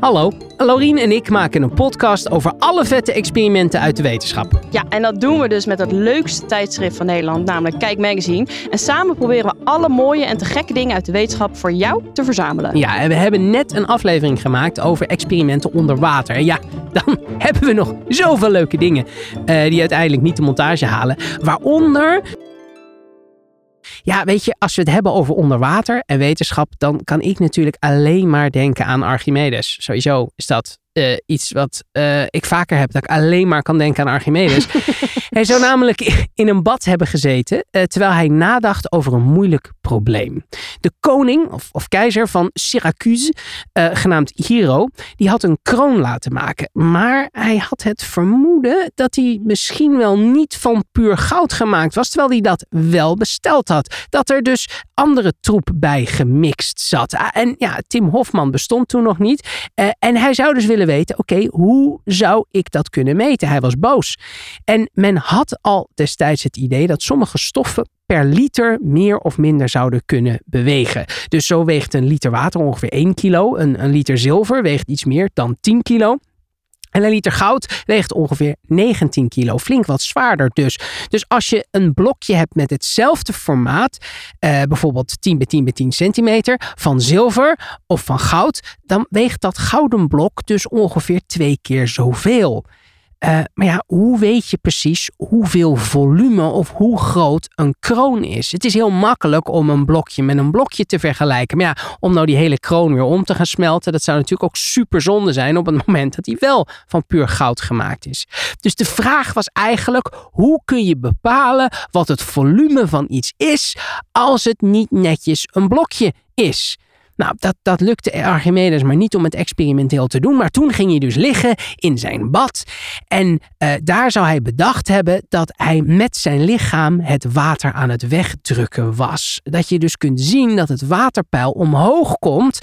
Hallo, Laurien en ik maken een podcast over alle vette experimenten uit de wetenschap. Ja, en dat doen we dus met het leukste tijdschrift van Nederland, namelijk Kijk Magazine. En samen proberen we alle mooie en te gekke dingen uit de wetenschap voor jou te verzamelen. Ja, en we hebben net een aflevering gemaakt over experimenten onder water. En ja, dan hebben we nog zoveel leuke dingen uh, die uiteindelijk niet de montage halen. Waaronder ja, weet je, als we het hebben over onderwater en wetenschap, dan kan ik natuurlijk alleen maar denken aan Archimedes. Sowieso is dat uh, iets wat uh, ik vaker heb, dat ik alleen maar kan denken aan Archimedes. hij zou namelijk in een bad hebben gezeten uh, terwijl hij nadacht over een moeilijk probleem. De koning of, of keizer van Syracuse, genaamd Hero, die had een kroon laten maken. Maar hij had het vermoeden dat hij misschien wel niet van puur goud gemaakt was, terwijl hij dat wel besteld had. Dat er dus andere troep bij gemixt zat. Ah, en ja, Tim Hofman bestond toen nog niet. en hij zou dus willen weten, oké, hoe zou ik dat kunnen meten? Hij was boos. En men had al destijds het idee dat sommige stoffen per liter meer of minder zouden kunnen bewegen. Dus zo weegt een liter water ongeveer 1 kilo. Een, een liter zilver weegt iets meer dan 10 kilo. En een liter goud weegt ongeveer 19 kilo. Flink wat zwaarder dus. Dus als je een blokje hebt met hetzelfde formaat, eh, bijvoorbeeld 10 bij 10 bij 10 centimeter, van zilver of van goud, dan weegt dat gouden blok dus ongeveer twee keer zoveel. Uh, maar ja, hoe weet je precies hoeveel volume of hoe groot een kroon is? Het is heel makkelijk om een blokje met een blokje te vergelijken. Maar ja, om nou die hele kroon weer om te gaan smelten, dat zou natuurlijk ook super zonde zijn op het moment dat hij wel van puur goud gemaakt is. Dus de vraag was eigenlijk, hoe kun je bepalen wat het volume van iets is als het niet netjes een blokje is? Nou, dat, dat lukte Archimedes maar niet om het experimenteel te doen. Maar toen ging hij dus liggen in zijn bad. En uh, daar zou hij bedacht hebben dat hij met zijn lichaam het water aan het wegdrukken was. Dat je dus kunt zien dat het waterpeil omhoog komt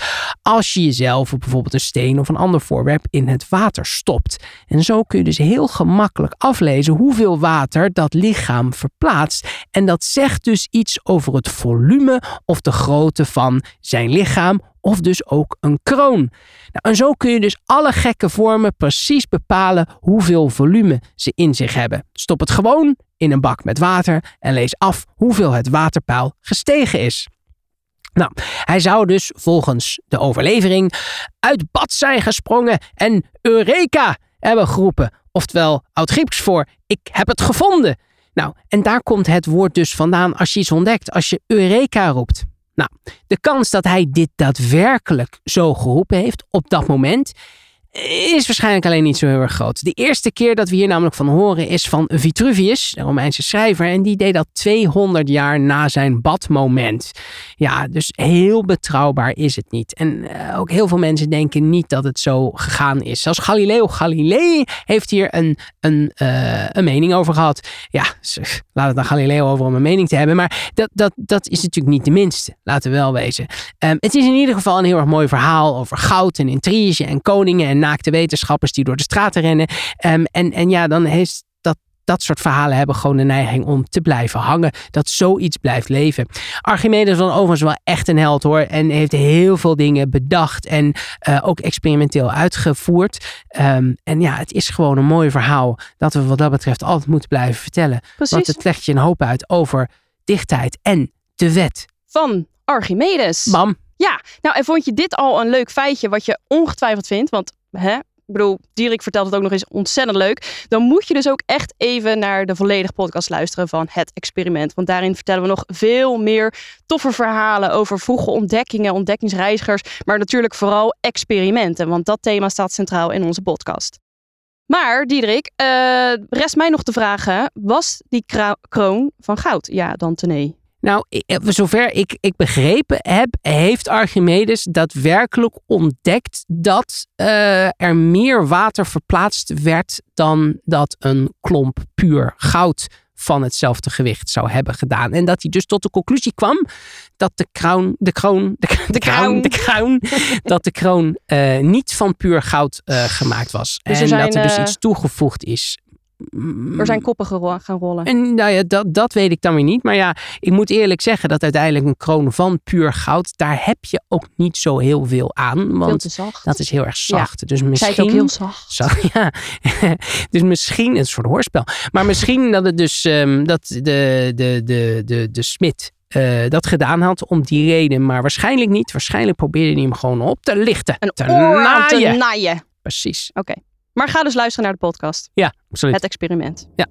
als je jezelf bijvoorbeeld een steen of een ander voorwerp in het water stopt. En zo kun je dus heel gemakkelijk aflezen hoeveel water dat lichaam verplaatst. En dat zegt dus iets over het volume of de grootte van zijn lichaam of dus ook een kroon. Nou, en zo kun je dus alle gekke vormen precies bepalen hoeveel volume ze in zich hebben. Stop het gewoon in een bak met water en lees af hoeveel het waterpeil gestegen is. Nou, hij zou dus volgens de overlevering uit bad zijn gesprongen en Eureka hebben geroepen. Oftewel oud-Grieks voor ik heb het gevonden. Nou, en daar komt het woord dus vandaan als je iets ontdekt, als je Eureka roept. Nou, de kans dat hij dit daadwerkelijk zo geroepen heeft op dat moment is waarschijnlijk alleen niet zo heel erg groot. De eerste keer dat we hier namelijk van horen is van Vitruvius, de Romeinse schrijver. En die deed dat 200 jaar na zijn badmoment. Ja, dus heel betrouwbaar is het niet. En uh, ook heel veel mensen denken niet dat het zo gegaan is. Zelfs Galileo Galilei heeft hier een, een, uh, een mening over gehad. Ja, laat het dan Galileo over om een mening te hebben. Maar dat, dat, dat is natuurlijk niet de minste, laten we wel wezen. Um, het is in ieder geval een heel erg mooi verhaal over goud en intrige en koningen en naakte wetenschappers die door de straten rennen. Um, en, en ja, dan heeft dat, dat soort verhalen hebben gewoon de neiging om te blijven hangen. Dat zoiets blijft leven. Archimedes was overigens wel echt een held hoor. En heeft heel veel dingen bedacht en uh, ook experimenteel uitgevoerd. Um, en ja, het is gewoon een mooi verhaal dat we wat dat betreft altijd moeten blijven vertellen. Precies. Want het legt je een hoop uit over dichtheid en de wet. Van Archimedes. Bam. Ja, nou en vond je dit al een leuk feitje wat je ongetwijfeld vindt? Want hè, ik bedoel, Dierik vertelt het ook nog eens ontzettend leuk. Dan moet je dus ook echt even naar de volledige podcast luisteren van Het Experiment. Want daarin vertellen we nog veel meer toffe verhalen over vroege ontdekkingen, ontdekkingsreizigers. Maar natuurlijk vooral experimenten. Want dat thema staat centraal in onze podcast. Maar Diederik, uh, rest mij nog te vragen: was die kroon van goud? Ja, dan nee. Nou, eh, zover ik, ik begrepen heb, heeft Archimedes daadwerkelijk ontdekt dat uh, er meer water verplaatst werd dan dat een klomp puur goud van hetzelfde gewicht zou hebben gedaan. En dat hij dus tot de conclusie kwam dat de kroon, de kroon, de, de kroon, de kroon, dat de kroon uh, niet van puur goud uh, gemaakt was. Dus en zijn, dat er dus iets toegevoegd is Er zijn koppen gaan rollen. En nou ja, dat, dat weet ik dan weer niet. Maar ja, ik moet eerlijk zeggen dat uiteindelijk een kroon van puur goud, daar heb je ook niet zo heel veel aan. Veel Want te zacht. dat is heel erg zacht. Dus misschien. het ook heel zacht. Zacht, ja. dus misschien, een soort hoorspel. Maar misschien dat het dus ehm, dat de, de, de, de, de smid eh, dat gedaan had om die reden. Maar waarschijnlijk niet. Waarschijnlijk probeerde hij hem gewoon op te lichten. Een te aan te naaien. naaien. Precies. Maar ga dus luisteren naar de podcast. Ja, absoluut. Het experiment. Ja.